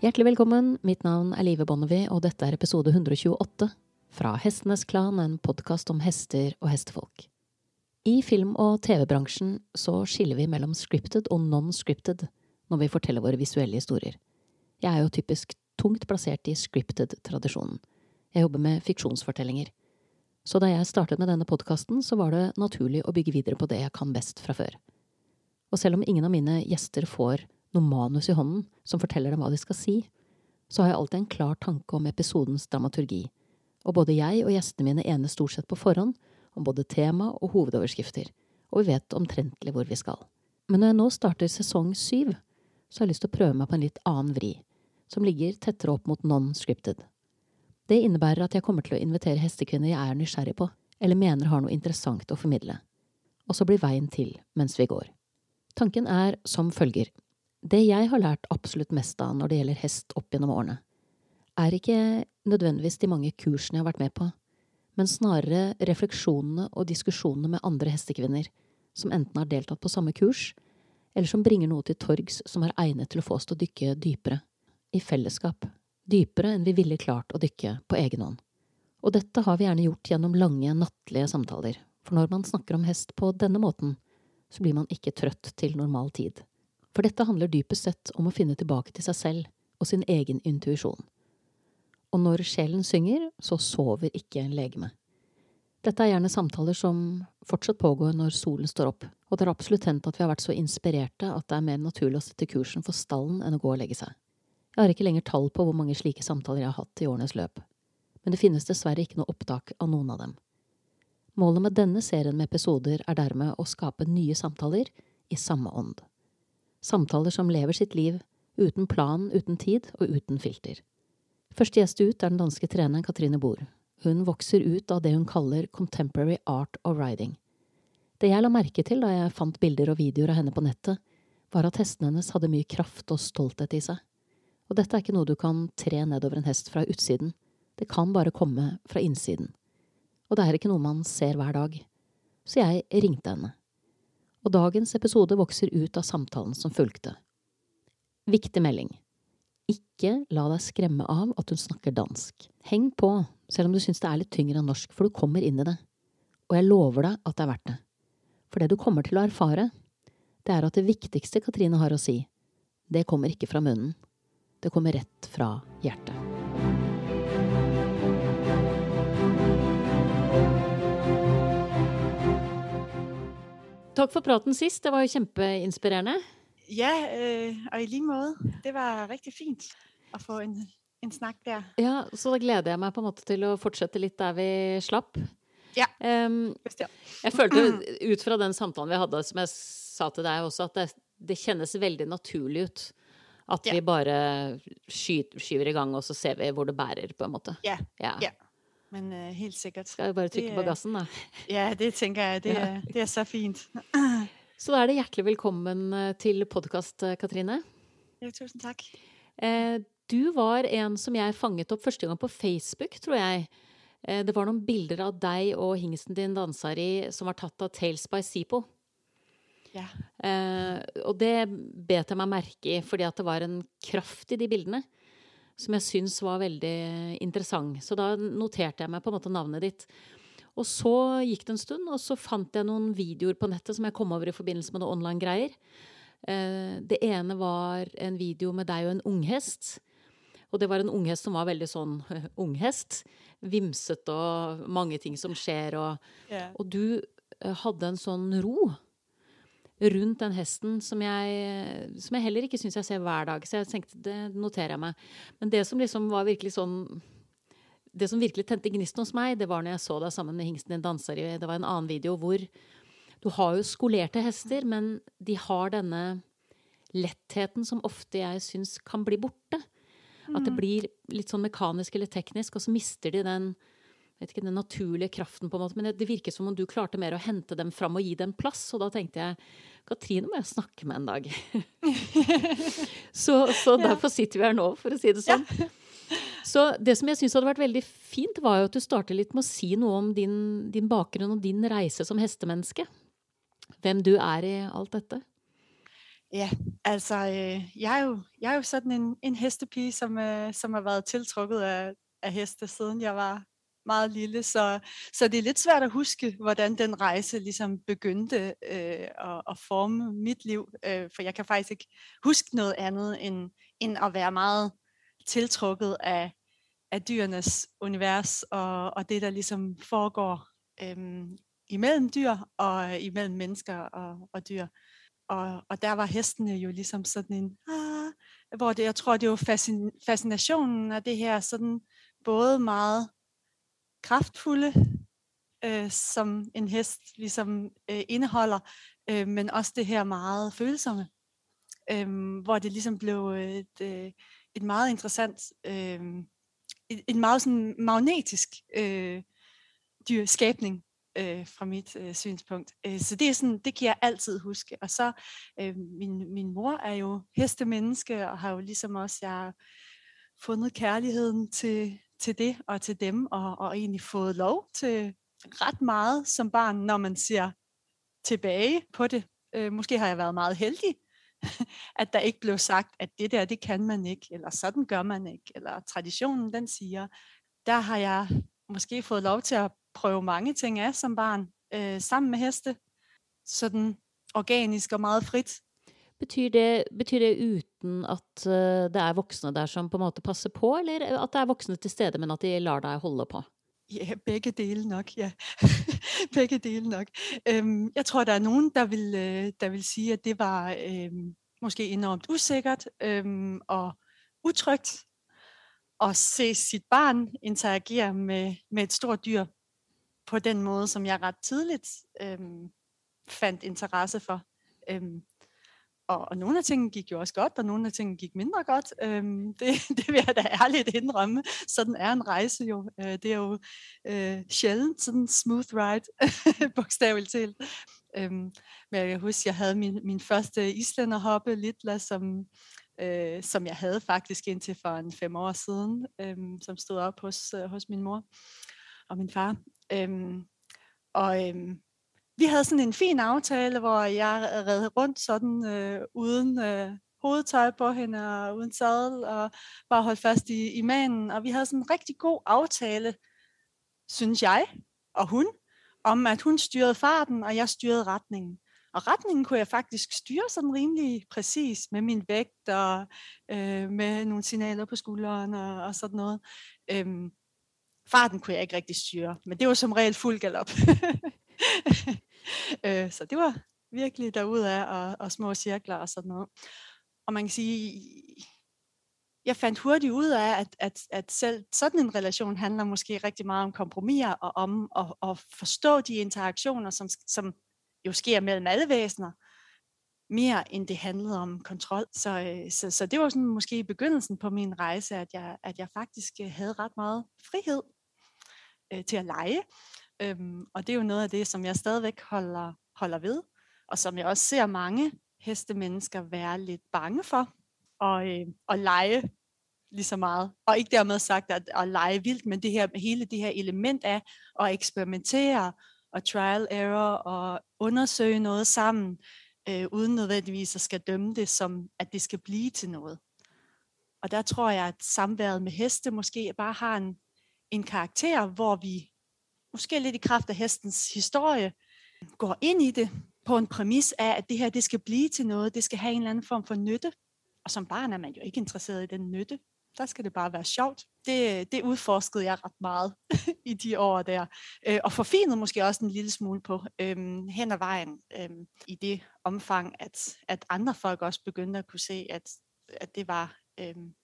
Hjertelig velkommen, mitt navn er Live Bonnevie, og dette er episode 128 fra Hestenes Klan, en podkast om hester og hestefolk. I film- og TV-bransjen så skiller vi mellom scripted og non-scripted når vi forteller våre visuelle historier. Jeg er jo typisk tungt plassert i scripted-tradisjonen. Jeg jobber med fiksjonsfortellinger. Så da jeg startet med denne podkasten, så var det naturlig å bygge videre på det jeg kan best fra før. Og selv om ingen av mine gjester får noe manus i hånden som forteller dem hva de skal si, så har jeg alltid en klar tanke om episodens dramaturgi, og både jeg og gjestene mine enes stort sett på forhånd om både tema og hovedoverskrifter, og vi vet omtrentlig hvor vi skal. Men når jeg nå starter sesong syv, så har jeg lyst til å prøve meg på en litt annen vri, som ligger tettere opp mot non-scripted. Det innebærer at jeg kommer til å invitere hestekvinner jeg er nysgjerrig på, eller mener har noe interessant å formidle. Og så blir veien til mens vi går. Tanken er som følger. Det jeg har lært absolutt mest av når det gjelder hest opp gjennom årene, er ikke nødvendigvis de mange kursene jeg har vært med på, men snarere refleksjonene og diskusjonene med andre hestekvinner som enten har deltatt på samme kurs, eller som bringer noe til torgs som er egnet til å få oss til å dykke dypere, i fellesskap, dypere enn vi ville klart å dykke på egen hånd. Og dette har vi gjerne gjort gjennom lange, nattlige samtaler, for når man snakker om hest på denne måten, så blir man ikke trøtt til normal tid. For dette handler dypest sett om å finne tilbake til seg selv og sin egen intuisjon. Og når sjelen synger, så sover ikke legemet. Dette er gjerne samtaler som fortsatt pågår når solen står opp, og det er absolutt hendt at vi har vært så inspirerte at det er mer naturlig å sette kursen for stallen enn å gå og legge seg. Jeg har ikke lenger tall på hvor mange slike samtaler jeg har hatt i årenes løp, men det finnes dessverre ikke noe opptak av noen av dem. Målet med denne serien med episoder er dermed å skape nye samtaler i samme ånd. Samtaler som lever sitt liv, uten plan, uten tid og uten filter. Første gjest ut er den danske treneren Katrine Bohr. Hun vokser ut av det hun kaller contemporary art of riding. Det jeg la merke til da jeg fant bilder og videoer av henne på nettet, var at hestene hennes hadde mye kraft og stolthet i seg. Og dette er ikke noe du kan tre nedover en hest fra utsiden, det kan bare komme fra innsiden. Og det er ikke noe man ser hver dag. Så jeg ringte henne og dagens episode vokser ut av samtalen som fulgte. Viktig melding. Ikke la deg skremme av at hun snakker dansk. Heng på, selv om du syns det er litt tyngre enn norsk, for du kommer inn i det. Og jeg lover deg at det er verdt det. For det du kommer til å erfare, det er at det viktigste Katrine har å si, det kommer ikke fra munnen. Det kommer rett fra hjertet. Takk for praten sist. Det var jo kjempeinspirerende. Ja, øh, og i like måte. Det var riktig fint å få en, en snakk der. Ja, Så da gleder jeg meg på en måte til å fortsette litt der vi slapp. Ja, um, jeg følte ut fra den samtalen vi hadde, som jeg sa til deg også, at det, det kjennes veldig naturlig ut. At ja. vi bare skyter, skyver i gang, og så ser vi hvor det bærer, på en måte. Ja. ja. ja. Men uh, helt sikkert. Skal vi bare trykke på gassen, da? Ja, det tenker jeg. Det, ja. det er så fint. så da er det hjertelig velkommen eh, til podkast, eh, Katrine. Ja, tusen takk. Eh, du var en som jeg fanget opp første gang på Facebook, tror jeg. Eh, det var noen bilder av deg og hingsten din Dansari som var tatt av Tales by Sipo. Ja. Eh, og det bet jeg meg merke i, fordi at det var en kraft i de bildene som jeg syns var veldig interessant. Så da noterte jeg meg på en måte navnet ditt. Og så gikk det en stund, og så fant jeg noen videoer på nettet som jeg kom over i forbindelse med noen online-greier. Eh, det ene var en video med deg og en unghest. Og det var en unghest som var veldig sånn unghest. Vimsete og mange ting som skjer. Og, yeah. og du eh, hadde en sånn ro rundt den hesten som jeg, som jeg heller ikke syns jeg ser hver dag. Så jeg tenkte, det noterer jeg meg. Men det som liksom var virkelig sånn Det som virkelig tente gnisten hos meg, det var når jeg så deg sammen med hingsten din danser i Det var en annen video hvor du har jo skolerte hester, men de har denne lettheten som ofte jeg syns kan bli borte. At det mm. blir litt sånn mekanisk eller teknisk, og så mister de den vet ikke, den naturlige kraften, på en måte, men det, det virker som om du klarte mer å hente dem fram og gi dem plass. Og da tenkte jeg Katrine må jeg snakke med en dag. så, så derfor sitter vi her nå, for å si det sånn. Ja. Så det som jeg syns hadde vært veldig fint, var jo at du starter litt med å si noe om din, din bakgrunn og din reise som hestemenneske. Hvem du er i alt dette. Ja, altså øh, jeg, er jo, jeg er jo sådan en, en hestepige, som, øh, som har været tiltrukket af, af heste, siden jeg var meget lille, så, så det er lidt svært at huske, hvordan den rejse ligesom begyndte øh, at, at forme mit liv, øh, for jeg kan faktisk ikke huske noget andet, end, end at være meget tiltrukket af, af dyrenes univers, og, og det, der ligesom foregår øh, imellem dyr, og øh, imellem mennesker og, og dyr. Og, og der var hestene jo ligesom sådan en, ah, hvor det, jeg tror, det var fascin, fascinationen af det her sådan både meget kraftfulde, øh, som en hest ligesom øh, indeholder, øh, men også det her meget følsomme, øh, hvor det ligesom blev et, øh, et meget interessant, øh, et, et meget sådan magnetisk øh, dyr skabning øh, fra mit øh, synspunkt. Øh, så det er sådan, det kan jeg altid huske. Og så øh, min, min mor er jo hestemenneske og har jo ligesom også jeg fundet kærligheden til, til det og til dem, og, og egentlig fået lov til ret meget som barn, når man ser tilbage på det. Øh, måske har jeg været meget heldig, at der ikke blev sagt, at det der, det kan man ikke, eller sådan gør man ikke, eller traditionen, den siger. Der har jeg måske fået lov til at prøve mange ting af som barn, øh, sammen med heste. Sådan organisk og meget frit. Betyr det, betyr det uten at eh, det er voksne der som på en måte passer på, eller at det er voksne til stede, men at de lar deg holde på? Ja, begge dele nok, ja. begge dele nok. Øhm, jeg tror, der er nogen, der vil, øh, der vil sige, at det var øhm, måske enormt usikkert øhm, og utrygt at se sit barn interagere med, med et stort dyr på den måde, som jeg ret tidligt øhm, fandt interesse for. Øhm, og, og nogle af tingene gik jo også godt, og nogle af tingene gik mindre godt. Øhm, det, det vil jeg da ærligt indrømme. Sådan er en rejse jo. Øh, det er jo øh, sjældent sådan smooth ride, bogstaveligt talt. Øhm, men jeg kan huske, jeg havde min, min første islænderhoppe, Litla, som, øh, som jeg havde faktisk indtil for en fem år siden, øh, som stod op hos, øh, hos min mor og min far. Øhm, og øhm, vi havde sådan en fin aftale, hvor jeg red rundt sådan øh, uden øh, hovedtøj på hende og uden sadel og bare holdt fast i, i manen. Og vi havde sådan en rigtig god aftale, synes jeg og hun, om at hun styrede farten, og jeg styrede retningen. Og retningen kunne jeg faktisk styre sådan rimelig præcis med min vægt og øh, med nogle signaler på skulderen og, og sådan noget. Øhm, farten kunne jeg ikke rigtig styre, men det var som regel fuld galop. øh, så det var virkelig derudad og, og små cirkler og sådan noget. Og man kan sige, jeg fandt hurtigt ud af, at, at, at selv sådan en relation handler måske rigtig meget om kompromiser og om at, at forstå de interaktioner, som, som jo sker mellem alle væsener, mere end det handlede om kontrol. Så, øh, så, så det var sådan måske i begyndelsen på min rejse, at jeg, at jeg faktisk øh, havde ret meget frihed øh, til at lege. Øhm, og det er jo noget af det, som jeg stadigvæk holder, holder ved, og som jeg også ser mange hestemennesker være lidt bange for, og, øh, og lege lige så meget. Og ikke dermed sagt at, at lege vildt, men det her, hele det her element af at eksperimentere og trial error og undersøge noget sammen, øh, uden nødvendigvis at skal dømme det som, at det skal blive til noget. Og der tror jeg, at samværet med heste måske bare har en, en karakter, hvor vi måske lidt i kraft af hestens historie, går ind i det på en præmis af, at det her det skal blive til noget, det skal have en eller anden form for nytte. Og som barn er man jo ikke interesseret i den nytte. Der skal det bare være sjovt. Det, det udforskede jeg ret meget i de år der. Øh, og forfinede måske også en lille smule på øhm, hen ad vejen øhm, i det omfang, at, at andre folk også begyndte at kunne se, at, at det var øhm,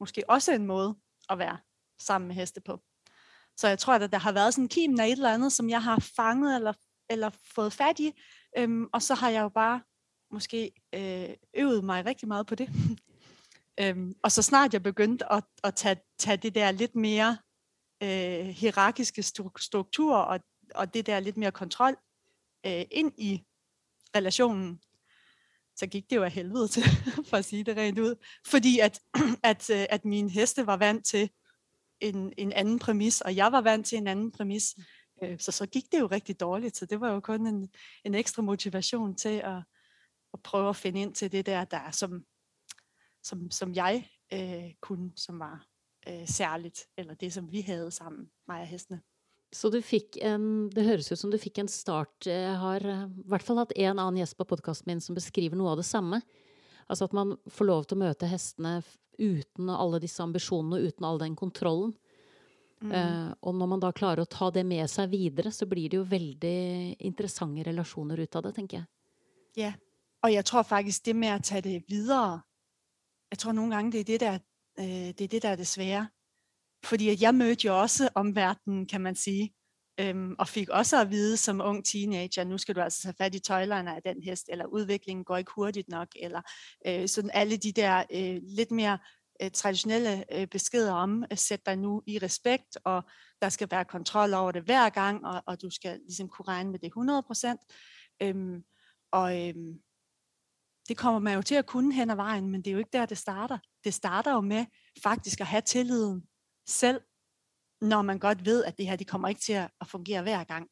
måske også en måde at være sammen med heste på. Så jeg tror, at der har været sådan en kim af et eller andet, som jeg har fanget eller, eller fået fat i. Øhm, og så har jeg jo bare måske øh, øvet mig rigtig meget på det. øhm, og så snart jeg begyndte at, at tage, tage det der lidt mere øh, hierarkiske struktur og, og det der lidt mere kontrol øh, ind i relationen, så gik det jo af helvede til, for at sige det rent ud. Fordi at, at, øh, at mine heste var vant til en, en anden præmis, og jeg var vant til en anden præmis. Øh, så så gik det jo rigtig dårligt, så det var jo kun en, en ekstra motivation til at, at prøve at finde ind til det der, der er som, som, som jeg øh, kunne, som var øh, særligt, eller det, som vi havde sammen, mig og hestene. Så du fikk en, det høres ut som du fikk en start. Jeg har eh, i hvert fall hatt en annen gjest på podkasten min som beskriver noe av det samme. Altså at man får lov til å møte hestene uten alle disse ambisjonene og uten all den kontrollen. Mm. Uh, og når man da klarer å ta det med seg videre, så blir det jo veldig interessante relasjoner ut av det, tenker jeg. Ja, og jeg tror faktisk det med å ta det videre, jeg tror noen ganger det er det der, uh, det, er det, der er det svære. Fordi jeg mødte jo også omverdenen, kan man sige, øhm, og fik også at vide som ung teenager, nu skal du altså tage fat i tøjlerne af den hest, eller udviklingen går ikke hurtigt nok, eller øh, sådan alle de der øh, lidt mere øh, traditionelle øh, beskeder om, øh, at sætte dig nu i respekt, og der skal være kontrol over det hver gang, og, og du skal ligesom kunne regne med det 100 procent. Øhm, og øhm, det kommer man jo til at kunne hen ad vejen, men det er jo ikke der, det starter. Det starter jo med faktisk at have tilliden selv, når man godt ved, at det her, det kommer ikke til at fungere hver gang.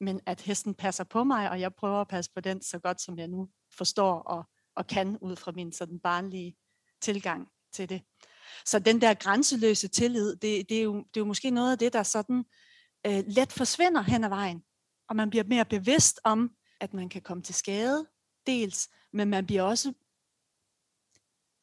Men at hesten passer på mig, og jeg prøver at passe på den så godt, som jeg nu forstår og, og kan, ud fra min sådan barnlige tilgang til det. Så den der grænseløse tillid, det, det, er, jo, det er jo måske noget af det, der sådan øh, let forsvinder hen ad vejen. Og man bliver mere bevidst om, at man kan komme til skade, dels, men man bliver også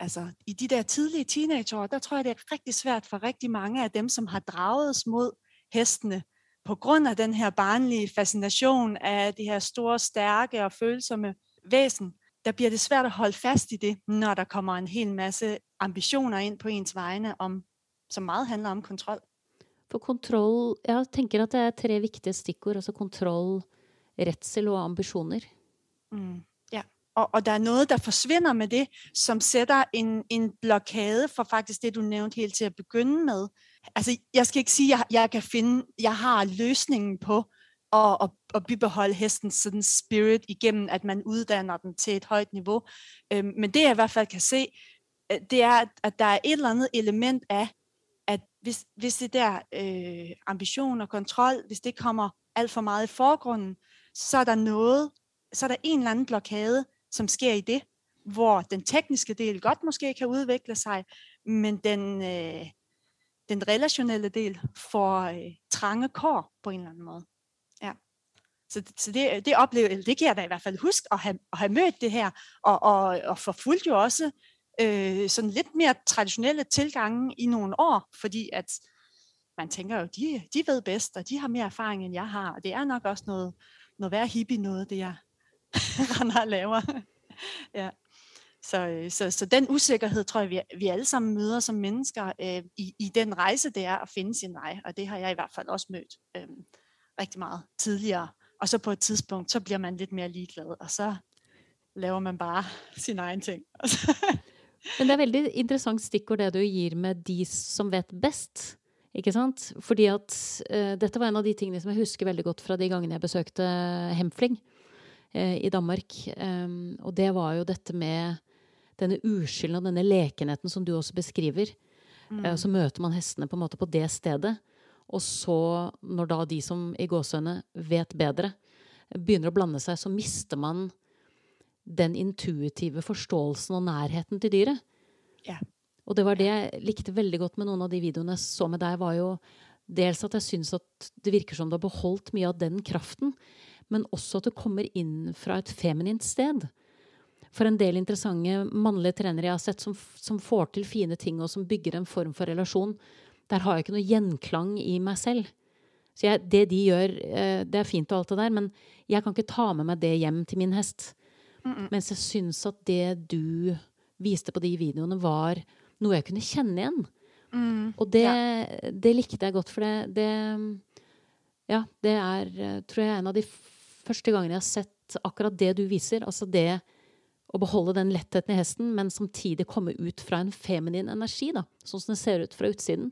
altså i de der tidlige teenageår, der tror jeg, det er rigtig svært for rigtig mange af dem, som har draget mod hestene, på grund af den her barnlige fascination af de her store, stærke og følsomme væsen, der bliver det svært at holde fast i det, når der kommer en hel masse ambitioner ind på ens vegne, om, som meget handler om kontrol. For kontroll, jeg tænker, at det er tre vigtige stikkord, altså kontroll, retsel og ambitioner. Mm og, og der er noget, der forsvinder med det, som sætter en, en blokade for faktisk det, du nævnte helt til at begynde med. Altså, jeg skal ikke sige, at jeg, jeg kan finde, jeg har løsningen på at, at, at bibeholde hestens sådan spirit igennem, at man uddanner den til et højt niveau. Øhm, men det, jeg i hvert fald kan se, øh, det er, at der er et eller andet element af, at hvis, hvis det der øh, ambition og kontrol, hvis det kommer alt for meget i forgrunden, så er der noget, så er der en eller anden blokade, som sker i det, hvor den tekniske del godt måske kan udvikle sig, men den, øh, den relationelle del får øh, trange kår på en eller anden måde. Ja. Så, så det, det oplever, det kan jeg da i hvert fald huske at have, at have mødt det her, og, og, og forfulgt jo også øh, sådan lidt mere traditionelle tilgange i nogle år, fordi at man tænker jo, de, de ved bedst, og de har mere erfaring, end jeg har, og det er nok også noget, noget værre hippie noget, det jeg, render og laver. ja. Så, øh, så, så den usikkerhed tror jeg, vi, vi alle sammen møder som mennesker øh, i, i den rejse, det er at finde sin vej. Og det har jeg i hvert fald også mødt øh, rigtig meget tidligere. Og så på et tidspunkt, så bliver man lidt mere ligeglad, og så laver man bare sin egen ting. Men det er veldig interessant stikkord det du gir med de som vet best. Ikke sant? Fordi at uh, dette var en av de tingene som jeg husker veldig godt fra de gangene jeg besøkte Hemfling. Eh, i Danmark. og det var jo dette med denne uskylden og denne lekenheten som du også beskriver. Mm. så møter man hestene på en måte på det stedet. Og så, når da de som i gåsehudene vet bedre, begynner å blande seg, så mister man den intuitive forståelsen og nærheten til dyret. Ja. Og det var det jeg likte veldig godt med noen av de videoene jeg så med deg, var jo dels at jeg syns at det virker som du har beholdt mye av den kraften men også at det kommer inn fra et feminint sted. For en del interessante mannlige trenere jeg har sett som, som, får til fine ting, og som bygger en form for relasjon, der har jeg ikke noe gjenklang i meg selv. Så jeg, det de gjør, eh, det er fint og alt det der, men jeg kan ikke ta med meg det hjem til min hest. Mm -mm. Mens jeg syns at det du viste på de videoene, var noe jeg kunne kjenne igjen. Mm, og det, ja. det, likte jeg godt, for det, det Ja, det er, eh, tror jeg, en av de første gangen jeg har sett akkurat det du viser. Altså det å beholde den lettheten i hesten, men samtidig komme ut fra en feminin energi, da, sånn som det ser ut fra utsiden.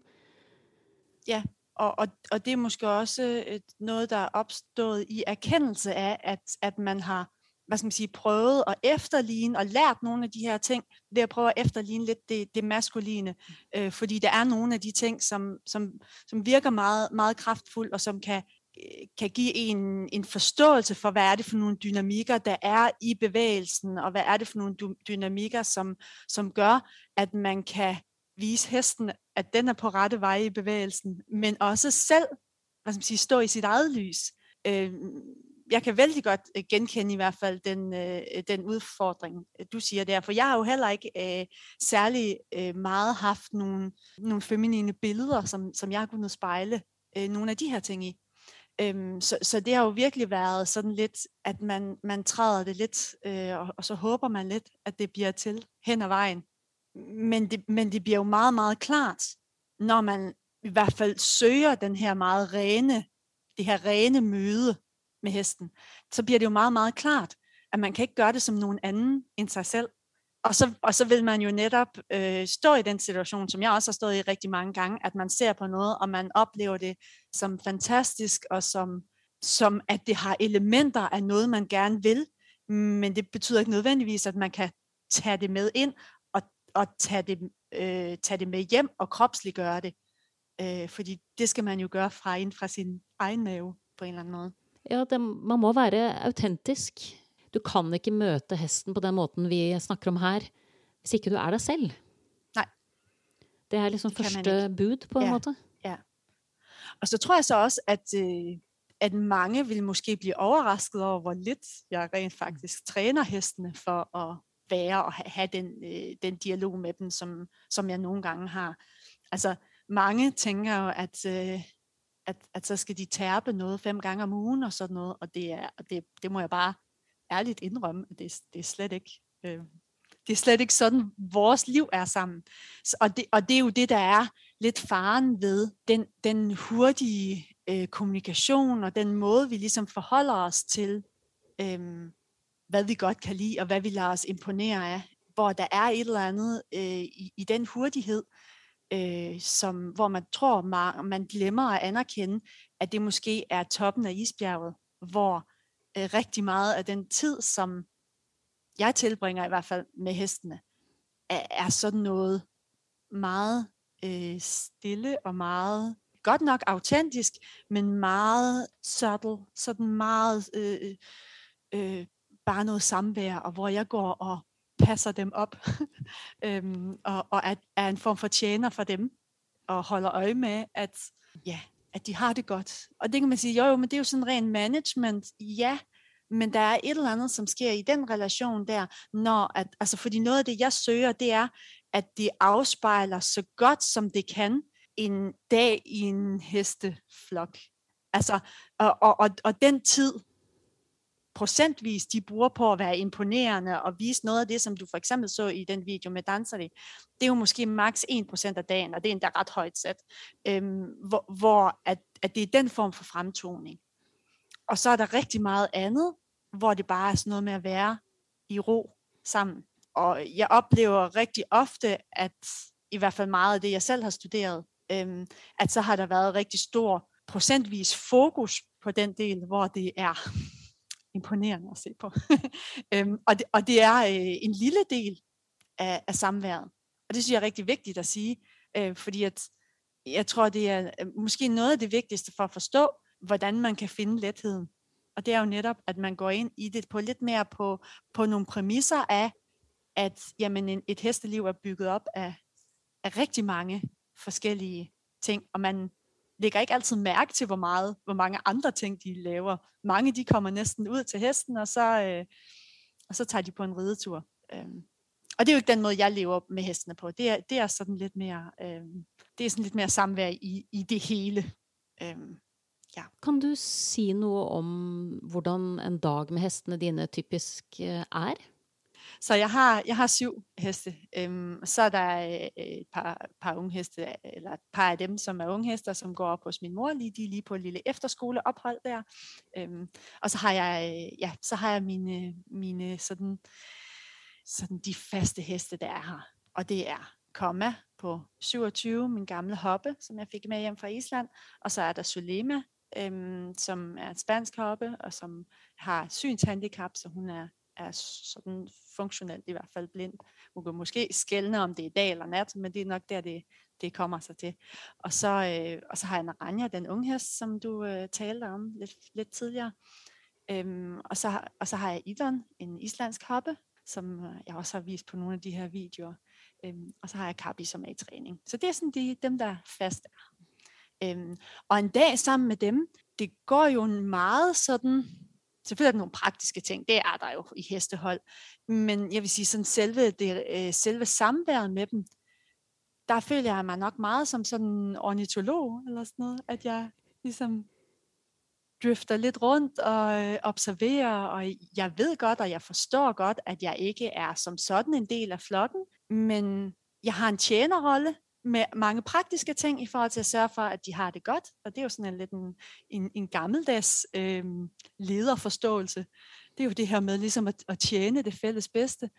Ja, og, og, og det er måske også et, noget, der er opstået i erkendelse af, at, at man har hvad skal man sige, prøvet at efterligne og lært nogle af de her ting, ved at prøve at efterligne lidt det, det maskuline. Øh, fordi der er nogle af de ting, som, som, som virker meget, meget kraftfuldt, og som kan kan give en en forståelse for, hvad er det for nogle dynamikker, der er i bevægelsen, og hvad er det for nogle dynamikker, som, som gør, at man kan vise hesten, at den er på rette vej i bevægelsen, men også selv hvad skal man sige, stå i sit eget lys. Øh, jeg kan vældig godt øh, genkende i hvert fald den, øh, den udfordring, øh, du siger der, for jeg har jo heller ikke øh, særlig øh, meget haft nogle, nogle feminine billeder, som, som jeg har kunnet spejle øh, nogle af de her ting i. Øhm, så, så det har jo virkelig været sådan lidt, at man, man træder det lidt, øh, og, og så håber man lidt, at det bliver til hen ad vejen. Men det, men det bliver jo meget, meget klart, når man i hvert fald søger den her meget rene, det her rene møde med hesten, så bliver det jo meget, meget klart, at man kan ikke gøre det som nogen anden end sig selv. Og så, og så vil man jo netop øh, stå i den situation, som jeg også har stået i rigtig mange gange, at man ser på noget, og man oplever det som fantastisk, og som, som at det har elementer af noget, man gerne vil, men det betyder ikke nødvendigvis, at man kan tage det med ind, og, og tage, det, øh, tage det med hjem og kropsliggøre det. Øh, fordi det skal man jo gøre fra ind fra sin egen mave på en eller anden måde. Ja, det, man må være autentisk. Du kan ikke møte hesten på den måten vi snakker om her, hvis ikke du er dig selv. Nej. Det er liksom første bud på en ja. måte. Og så tror jeg så også, at, øh, at mange vil måske blive overrasket over, hvor lidt jeg rent faktisk træner hestene for at være og have den, øh, den dialog med dem, som, som jeg nogle gange har. Altså, mange tænker jo, at, øh, at, at så skal de tærpe noget fem gange om ugen og sådan noget, og det, er, og det, det må jeg bare ærligt indrømme, at det, det er slet ikke... Øh, det er slet ikke sådan, vores liv er sammen. Og det, og det er jo det, der er lidt faren ved den, den hurtige øh, kommunikation og den måde, vi ligesom forholder os til, øh, hvad vi godt kan lide og hvad vi lader os imponere af. Hvor der er et eller andet øh, i, i den hurtighed, øh, som, hvor man tror, man, man glemmer at anerkende, at det måske er toppen af isbjerget, hvor øh, rigtig meget af den tid, som jeg tilbringer i hvert fald med hestene, er, er sådan noget meget øh, stille og meget, godt nok autentisk, men meget subtle, sådan meget øh, øh, øh bare noget samvær, og hvor jeg går og passer dem op, øhm, og, og er, er en form for tjener for dem, og holder øje med, at, ja, at de har det godt. Og det kan man sige, jo, jo, men det er jo sådan ren management, ja, men der er et eller andet, som sker i den relation der, når at, altså fordi noget af det, jeg søger, det er, at de afspejler så godt, som det kan, en dag i en hesteflok. Altså, og, og, og, og den tid, procentvis de bruger på at være imponerende og vise noget af det, som du for eksempel så i den video med Danseri, det er jo måske maks 1% af dagen, og det er endda ret højt sat, øhm, hvor, hvor at, at det er den form for fremtoning. Og så er der rigtig meget andet, hvor det bare er sådan noget med at være i ro sammen. Og jeg oplever rigtig ofte, at i hvert fald meget af det, jeg selv har studeret, øhm, at så har der været rigtig stor procentvis fokus på den del, hvor det er imponerende at se på. øhm, og, det, og det er øh, en lille del af, af samværet. Og det synes jeg er rigtig vigtigt at sige, øh, fordi at jeg tror, det er øh, måske noget af det vigtigste for at forstå, hvordan man kan finde letheden. Og det er jo netop, at man går ind i det på lidt mere på, på nogle præmisser af, at jamen, en, et hesteliv er bygget op af, af rigtig mange forskellige ting, og man lægger ikke altid mærke til, hvor meget, hvor mange andre ting de laver. Mange de kommer næsten ud til hesten, og så, øh, og så tager de på en ridetur. Øhm, og det er jo ikke den måde, jeg lever med hestene på. Det er, det er sådan lidt mere, øh, det er sådan lidt mere samvær i, i det hele. Øhm, ja. Kan du sige noget om, hvordan en dag med hestene dine typisk øh, er? Så jeg har, jeg har syv heste. Øhm, så er der øh, et par, par unge heste, eller et par af dem, som er unge hester, som går op hos min mor, lige, de er lige på et lille efterskoleophold der. Øhm, og så har jeg, øh, ja, så har jeg mine, mine sådan, sådan de faste heste, der er her. Og det er Komma på 27, min gamle hoppe, som jeg fik med hjem fra Island. Og så er der Sulema, øhm, som er en spansk hoppe, og som har synshandicap, så hun er er sådan funktionelt i hvert fald blind. Hun kan måske skælne, om det er dag eller nat, men det er nok der, det, det kommer sig til. Og så, øh, og så har jeg Naranja, den unge hest, som du øh, talte om lidt, lidt tidligere. Øhm, og, så, og så har jeg Idon, en islandsk hoppe, som øh, jeg også har vist på nogle af de her videoer. Øhm, og så har jeg Kabi, som er i træning. Så det er sådan de, dem, der fast er. Øhm, og en dag sammen med dem, det går jo meget sådan, selvfølgelig er der nogle praktiske ting, det er der jo i hestehold, men jeg vil sige sådan selve, det, øh, selve samværet med dem, der føler jeg mig nok meget som sådan en ornitolog, eller sådan noget, at jeg ligesom drifter lidt rundt og øh, observerer, og jeg ved godt, og jeg forstår godt, at jeg ikke er som sådan en del af flokken, men jeg har en tjenerrolle med mange praktiske ting i forhold til at sørge for, at de har det godt, og det er jo sådan en lidt en, en, en gammeldags øh, lederforståelse. Det er jo det her med ligesom at, at tjene det fælles bedste.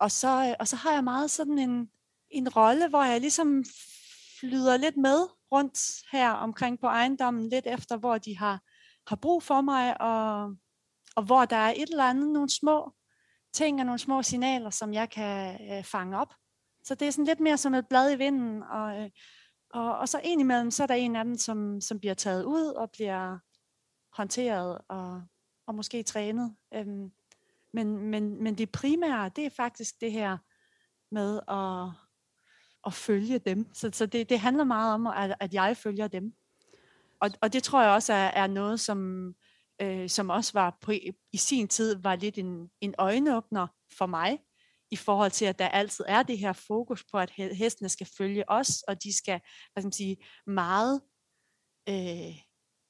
Og så, øh, og så har jeg meget sådan en, en rolle, hvor jeg ligesom flyder lidt med rundt her omkring på ejendommen, lidt efter hvor de har har brug for mig, og, og hvor der er et eller andet, nogle små ting og nogle små signaler, som jeg kan øh, fange op. Så det er sådan lidt mere som et blad i vinden, og, øh, og, og så indimellem, så er der en af dem, som, som bliver taget ud og bliver håndteret og, og måske trænet. Øhm, men, men, men det primære, det er faktisk det her med at, at følge dem. Så, så det, det handler meget om, at, at jeg følger dem og, og det tror jeg også er, er noget, som, øh, som også var på, i sin tid var lidt en, en øjenåbner for mig, i forhold til, at der altid er det her fokus på, at hestene skal følge os, og de skal, hvad skal man sige, meget, øh,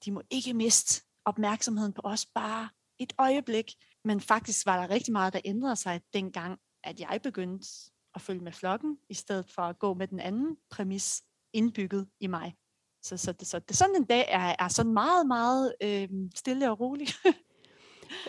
de må ikke miste opmærksomheden på os bare et øjeblik. Men faktisk var der rigtig meget, der ændrede sig dengang, at jeg begyndte at følge med flokken, i stedet for at gå med den anden præmis indbygget i mig. Så, så, så, så sådan en dag er, er sådan meget, meget øh, stille og rolig.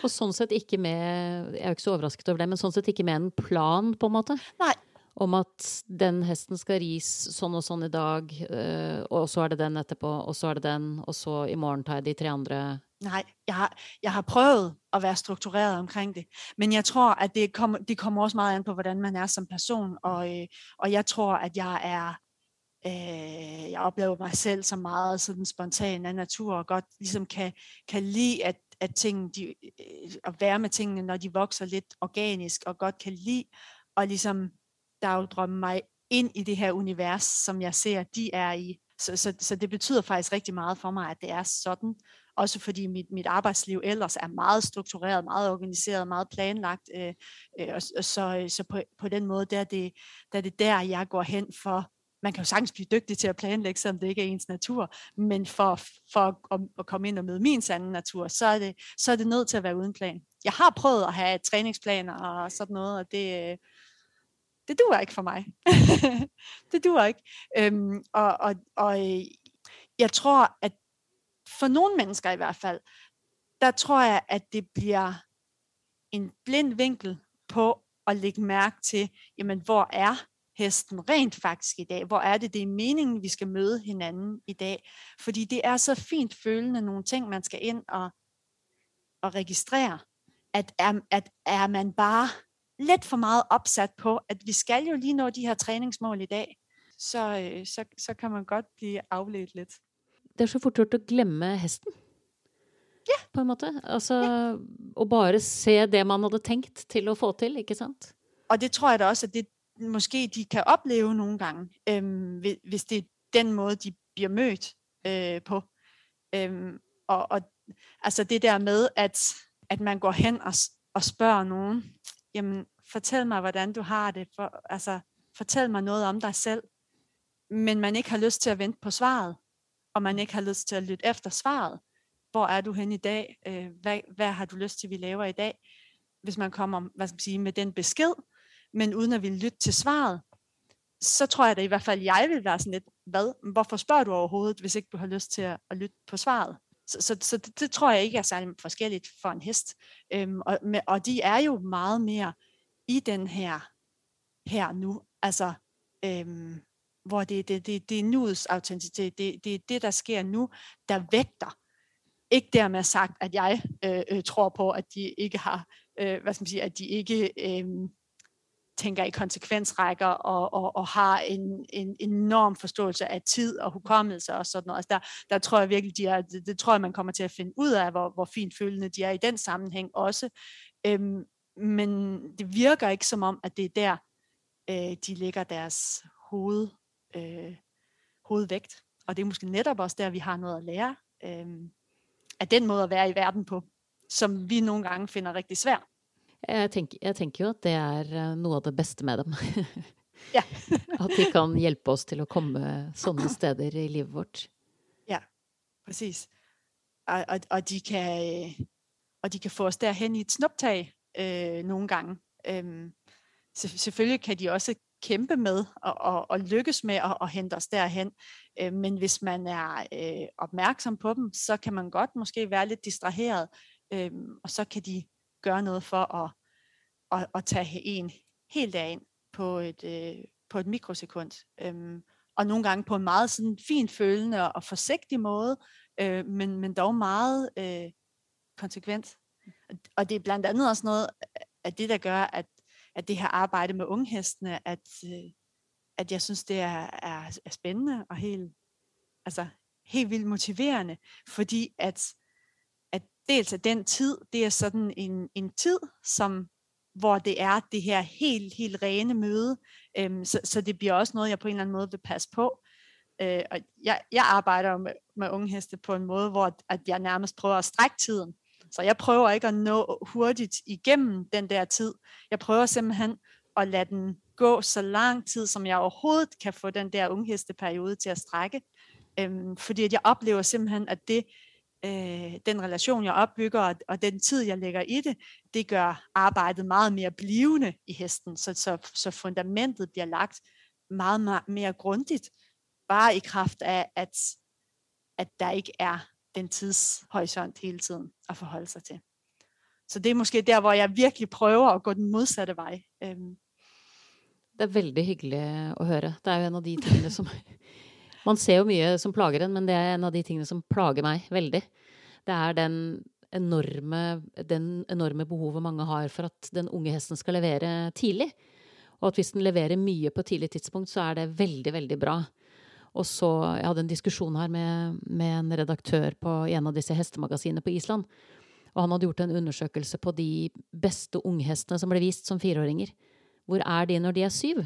og sådan set ikke med, jeg er jo ikke så overrasket over det, men sådan set ikke med en plan på en måte? Nej. Om at den hesten skal ris sånn og sånn i dag, øh, og så er det den etterpå, og så er det den, og så i morgen tar jeg de tre andre. Nej, jeg har, jeg har prøvet at være struktureret omkring det, men jeg tror, at det kommer, det kommer også meget an på, hvordan man er som person, og, øh, og jeg tror, at jeg er Øh, jeg oplever mig selv som meget sådan spontan af natur, og godt ligesom kan, kan lide, at, at, ting, de, øh, at være med tingene, når de vokser lidt organisk, og godt kan lide og ligesom dagdrømme mig ind i det her univers, som jeg ser, de er i. Så, så, så det betyder faktisk rigtig meget for mig, at det er sådan. Også fordi mit, mit arbejdsliv ellers er meget struktureret, meget organiseret, meget planlagt. Øh, øh, og, og så, øh, så på, på den måde, der er, det, der er det der, jeg går hen for man kan jo sagtens blive dygtig til at planlægge, selvom det ikke er ens natur, men for, for at, at komme ind og møde min sande natur, så er, det, så er det nødt til at være uden plan. Jeg har prøvet at have træningsplaner og sådan noget, og det, øh, det duer ikke for mig. det duer ikke. Øhm, og, og, og øh, jeg tror, at for nogle mennesker i hvert fald, der tror jeg, at det bliver en blind vinkel på at lægge mærke til, jamen hvor er hesten rent faktisk i dag? Hvor er det, det er meningen, vi skal møde hinanden i dag? Fordi det er så fint følende nogle ting, man skal ind og, og registrere, at er, at er man bare lidt for meget opsat på, at vi skal jo lige nå de her træningsmål i dag, så, øh, så, så kan man godt blive afledt lidt. Det er så fort gjort at glemme hesten. Ja. På en måte. Altså, ja. Og bare se det, man havde tænkt til at få til, ikke sant? Og det tror jeg da også, at det, måske de kan opleve nogle gange, øh, hvis det er den måde, de bliver mødt øh, på. Øh, og, og altså det der med, at, at man går hen og, og spørger nogen, jamen fortæl mig, hvordan du har det, for, altså fortæl mig noget om dig selv, men man ikke har lyst til at vente på svaret, og man ikke har lyst til at lytte efter svaret. Hvor er du hen i dag? Øh, hvad, hvad har du lyst til, vi laver i dag? Hvis man kommer hvad skal man sige, med den besked, men uden at ville lytte til svaret, så tror jeg da i hvert fald, jeg vil være sådan lidt, hvad? Hvorfor spørger du overhovedet, hvis ikke du har lyst til at, at lytte på svaret? Så, så, så det, det tror jeg ikke er særlig forskelligt for en hest. Øhm, og, med, og de er jo meget mere i den her, her nu. Altså, øhm, hvor det, det, det, det er nuets autenticitet. Det, det er det, der sker nu, der vægter. Ikke dermed sagt, at jeg øh, øh, tror på, at de ikke har, øh, hvad skal man sige, at de ikke øh, tænker i konsekvensrækker og, og, og har en, en enorm forståelse af tid og hukommelse og sådan noget. Altså der, der tror jeg virkelig, de er, det, det tror jeg, man kommer til at finde ud af, hvor, hvor fint følende de er i den sammenhæng også. Øhm, men det virker ikke som om, at det er der, øh, de lægger deres hoved, øh, hovedvægt. Og det er måske netop også der, vi har noget at lære øh, af den måde at være i verden på, som vi nogle gange finder rigtig svært. Jeg tænker, jeg tænker jo, at det er øh, noget af det bedste med dem. ja. at de kan hjælpe os til at komme sådanne steder i livet vårt. Ja, præcis. Og, og, og, de kan, og de kan få os derhen i et snuptag øh, nogle gange. Øhm, selvfølgelig kan de også kæmpe med og, og, og lykkes med at, at hente os derhen. Øh, men hvis man er øh, opmærksom på dem, så kan man godt måske være lidt distraheret, øh, og så kan de gøre noget for at, at, at tage en helt derind på et, øh, på et mikrosekund. Øh, og nogle gange på en meget sådan fin følende og forsigtig måde, øh, men, men dog meget øh, konsekvent. Og det er blandt andet også noget af det, der gør, at at det her arbejde med unghestene, at, øh, at jeg synes, det er, er, er spændende og helt, altså, helt vildt motiverende, fordi at, at dels at den tid, det er sådan en, en tid, som hvor det er det her helt, helt rene møde. Øhm, så, så det bliver også noget, jeg på en eller anden måde vil passe på. Øh, og jeg, jeg arbejder med, med unge heste på en måde, hvor at jeg nærmest prøver at strække tiden. Så jeg prøver ikke at nå hurtigt igennem den der tid. Jeg prøver simpelthen at lade den gå så lang tid, som jeg overhovedet kan få den der unghesteperiode til at strække. Øhm, fordi at jeg oplever simpelthen, at det, øh, den relation, jeg opbygger, og, og den tid, jeg lægger i det, det gør arbejdet meget mere blivende i hesten, så, så, så fundamentet bliver lagt meget, meget mere grundigt, bare i kraft af, at, at der ikke er den tidshorisont hele tiden at forholde sig til. Så det er måske der, hvor jeg virkelig prøver at gå den modsatte vej. Øhm. Det er veldig hyggeligt at høre. Det er jo en af de tingene som... Man ser jo mye som plager en, men det er en av de tingene som plager mig veldig. Det er den enorme, den enorme behovet mange har for at den unge hesten skal levere tidlig. Og at hvis den leverer mye på tidlig tidspunkt, så er det veldig, veldig bra. Og så, Jeg hadde en diskusjon her med, med en redaktør på en av disse hestemagasinene på Island. Og han hadde gjort en undersøkelse på de beste unghestene som ble vist som fireåringer. Hvor er de når de er syv?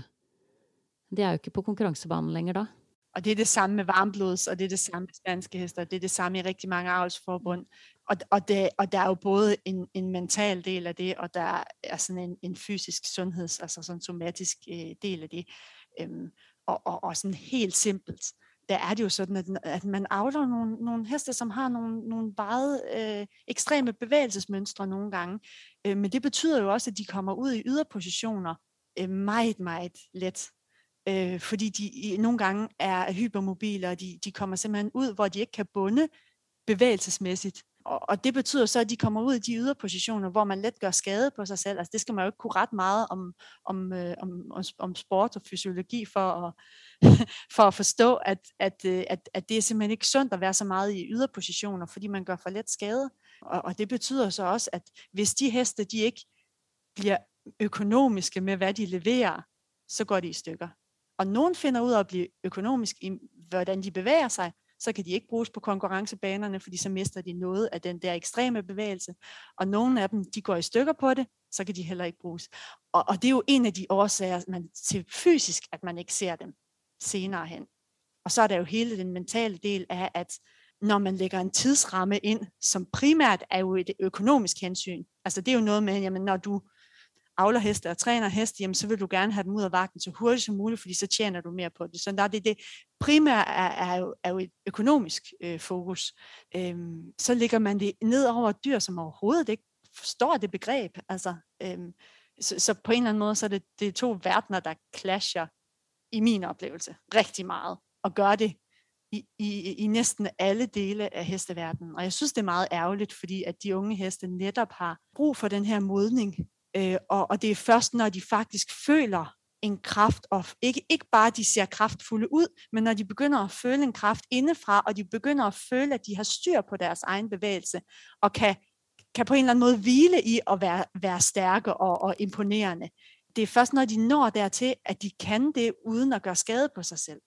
De er jo ikke på konkurransebanen lenger da. Og det er det samme med varmblods, og det er det samme med spanske hester, det er det samme i rigtig mange avlsforbund. Og, og, det, og der er jo både en, en mental del af det, og der er sådan en, en fysisk sundheds, altså sådan en somatisk øh, del af det. Øhm, og, og, og sådan helt simpelt, der er det jo sådan, at, at man avler nogle, nogle heste, som har nogle, nogle meget øh, ekstreme bevægelsesmønstre nogle gange. Øh, men det betyder jo også, at de kommer ud i yderpositioner øh, meget, meget let. Øh, fordi de nogle gange er hypermobile, og de, de kommer simpelthen ud, hvor de ikke kan bunde bevægelsesmæssigt og, og det betyder så, at de kommer ud i de yderpositioner, hvor man let gør skade på sig selv. Altså det skal man jo ikke kunne ret meget om, om, øh, om, om, om sport og fysiologi for at, for at forstå, at, at, øh, at, at det er simpelthen ikke sundt at være så meget i yderpositioner, fordi man gør for let skade. Og, og det betyder så også, at hvis de heste, de ikke bliver økonomiske med, hvad de leverer, så går de i stykker. Og nogen finder ud af at blive økonomisk i, hvordan de bevæger sig, så kan de ikke bruges på konkurrencebanerne, fordi så mister de noget af den der ekstreme bevægelse. Og nogle af dem, de går i stykker på det, så kan de heller ikke bruges. Og, og det er jo en af de årsager man, til fysisk, at man ikke ser dem senere hen. Og så er der jo hele den mentale del af, at når man lægger en tidsramme ind, som primært er jo et økonomisk hensyn. Altså det er jo noget med, jamen når du avler heste og træner heste, jamen så vil du gerne have dem ud af vagten så hurtigt som muligt, fordi så tjener du mere på det. Så der er det, det primære er, er, jo, er jo et økonomisk øh, fokus. Øhm, så ligger man det ned over et dyr, som overhovedet ikke forstår det begreb. Altså, øhm, så, så på en eller anden måde, så er det, det er to verdener, der clasher i min oplevelse rigtig meget, og gør det i, i, i næsten alle dele af hesteverdenen. Og jeg synes, det er meget ærgerligt, fordi at de unge heste netop har brug for den her modning Øh, og, og det er først, når de faktisk føler en kraft, og ikke, ikke bare de ser kraftfulde ud, men når de begynder at føle en kraft indefra, og de begynder at føle, at de har styr på deres egen bevægelse, og kan, kan på en eller anden måde hvile i at være, være stærke og, og imponerende. det er først, når de når dertil, at de kan det, uden at gøre skade på sig selv.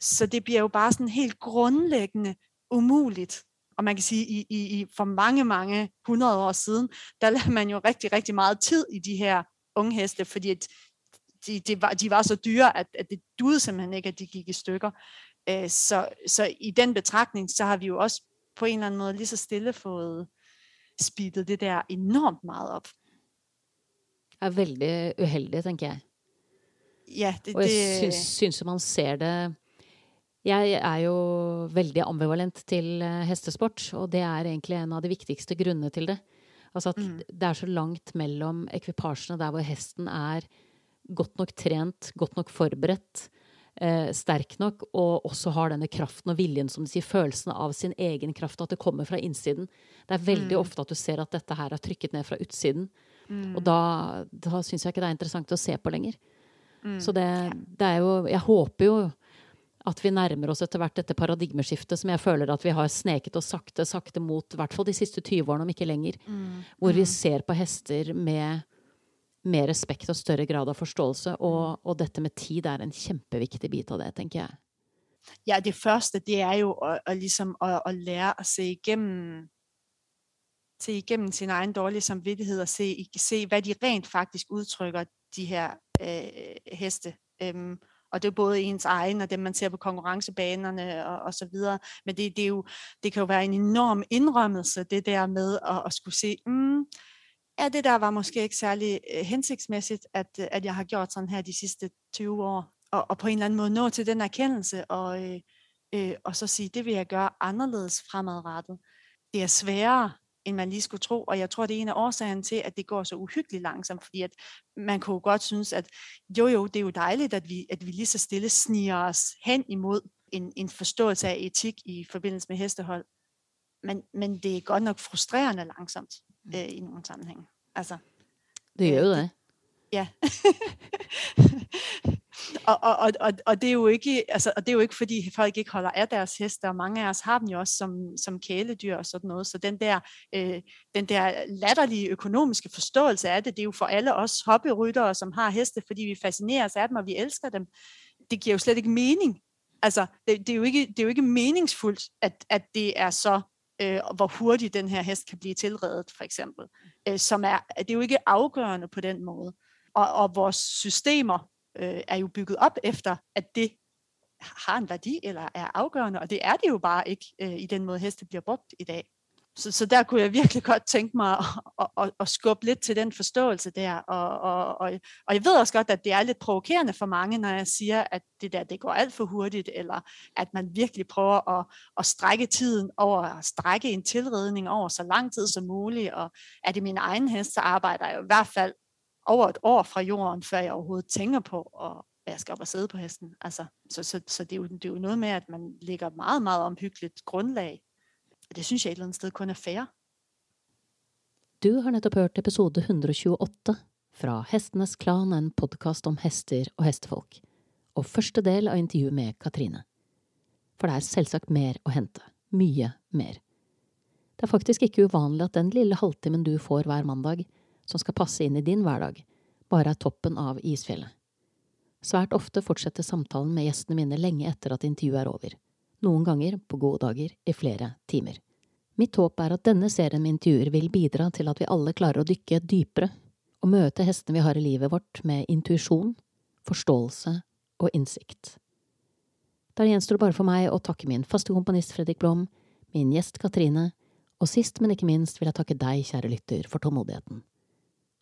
Så det bliver jo bare sådan helt grundlæggende umuligt. Og man kan sige, i, i, i for mange, mange hundrede år siden, der lavede man jo rigtig, rigtig meget tid i de her unge heste, fordi at de, de, var, de var så dyre, at, at det duede simpelthen ikke, at de gik i stykker. Øh, så, så i den betragtning, så har vi jo også på en eller anden måde lige så stille fået speedet det der enormt meget op. Er veldig uheldig, tenker jeg. Ja, det, Og jeg det, syns, syns man ser det Jeg er jo veldig ambivalent til eh, hestesport, og det er egentlig en av de viktigste grunnene til det. Altså at Mm. det er så langt mellom ekvipasjene der hvor hesten er godt nok trent, godt nok forberedt, eh, sterk nok, og også har denne kraften og viljen, som du sier, følelsen av sin egen kraft, at det kommer fra innsiden. Det er veldig Mm. ofte at du ser at dette her er trykket ned fra utsiden, mm, og da, da syns jeg ikke det er interessant å se på lenger. mm. Så det, det er jo Jeg håper jo at vi nærmer oss etter hvert dette paradigmeskiftet som jeg føler at vi har sneket oss sakte, sakte mot, i hvert fall de siste 20 årene, om ikke lenger. mm, Hvor vi mm. ser på hester med mer respekt og større grad av forståelse. Og, og dette med tid er en kjempeviktig bit av det, tenker jeg. Ja, det første, det er jo at, at, ligesom at, at lære at se igennem, se igennem sin egen dårlige samvittighed og se, se, hvad de rent faktisk udtrykker, de her øh, heste. Øhm, og det er både ens egen og dem, man ser på konkurrencebanerne og, og så videre. Men det, det, er jo, det kan jo være en enorm indrømmelse, det der med at, at skulle se, mm, ja, det der var måske ikke særlig øh, hensigtsmæssigt, at, øh, at jeg har gjort sådan her de sidste 20 år. Og, og på en eller anden måde nå til den erkendelse, og, øh, øh, og så sige, det vil jeg gøre anderledes fremadrettet. Det er sværere, end man lige skulle tro, og jeg tror, det er en af årsagerne til, at det går så uhyggeligt langsomt, fordi at man kunne jo godt synes, at jo jo, det er jo dejligt, at vi, at vi lige så stille sniger os hen imod en, en forståelse af etik i forbindelse med hestehold. Men, men det er godt nok frustrerende langsomt øh, i nogle sammenhænge. Altså, Det gjør jo det- det. Ja. og, og, og, og, det er jo ikke, altså, og det er jo ikke, fordi folk ikke holder af deres heste, og mange af os har dem jo også som, som kæledyr og sådan noget. Så den der, øh, den der latterlige økonomiske forståelse af det, det er jo for alle os hobbyryttere, som har heste, fordi vi fascineres af dem, og vi elsker dem. Det giver jo slet ikke mening. Altså, det, det, er, jo ikke, det er jo ikke meningsfuldt, at, at det er så, øh, hvor hurtigt den her hest kan blive tilredet, for eksempel. Øh, som er, det er jo ikke afgørende på den måde. Og, og vores systemer øh, er jo bygget op efter, at det har en værdi eller er afgørende, og det er det jo bare ikke øh, i den måde, heste bliver brugt i dag. Så, så der kunne jeg virkelig godt tænke mig at, at, at, at skubbe lidt til den forståelse der, og, og, og, og jeg ved også godt, at det er lidt provokerende for mange, når jeg siger, at det der, det går alt for hurtigt, eller at man virkelig prøver at, at strække tiden over, at strække en tilredning over så lang tid som muligt, og er det min egen hest, så arbejder jeg i hvert fald over et år fra jorden, før jeg overhovedet tænker på, at jeg skal op og sidde på hesten. Altså, så så, så det, er jo, det er jo noget med, at man lægger meget, meget omhyggeligt grundlag. Og det synes jeg et eller andet sted kun er fair. Du har netop hørt episode 128 fra Hestenes Klan, en podcast om hester og hestefolk, og første del av intervjuet med Katrine. For det er selvsagt mer å hente. Mye mer. Det er faktisk ikke uvanlig at den lille halvtimen du får hver mandag, som skal passe inn i din hverdag, bare er toppen av isfjellet. Svært ofte fortsetter samtalen med gjestene mine lenge etter at intervjuet er over. Noen ganger, på gode dager, i flere timer. Mitt håp er at denne serien med intervjuer vil bidra til at vi alle klarer å dykke dypere og møte hestene vi har i livet vårt med intuisjon, forståelse og innsikt. Der gjenstår det bare for meg å takke min faste komponist Fredrik Blom, min gjest Katrine, og sist, men ikke minst vil jeg takke deg, kjære lytter, for tålmodigheten.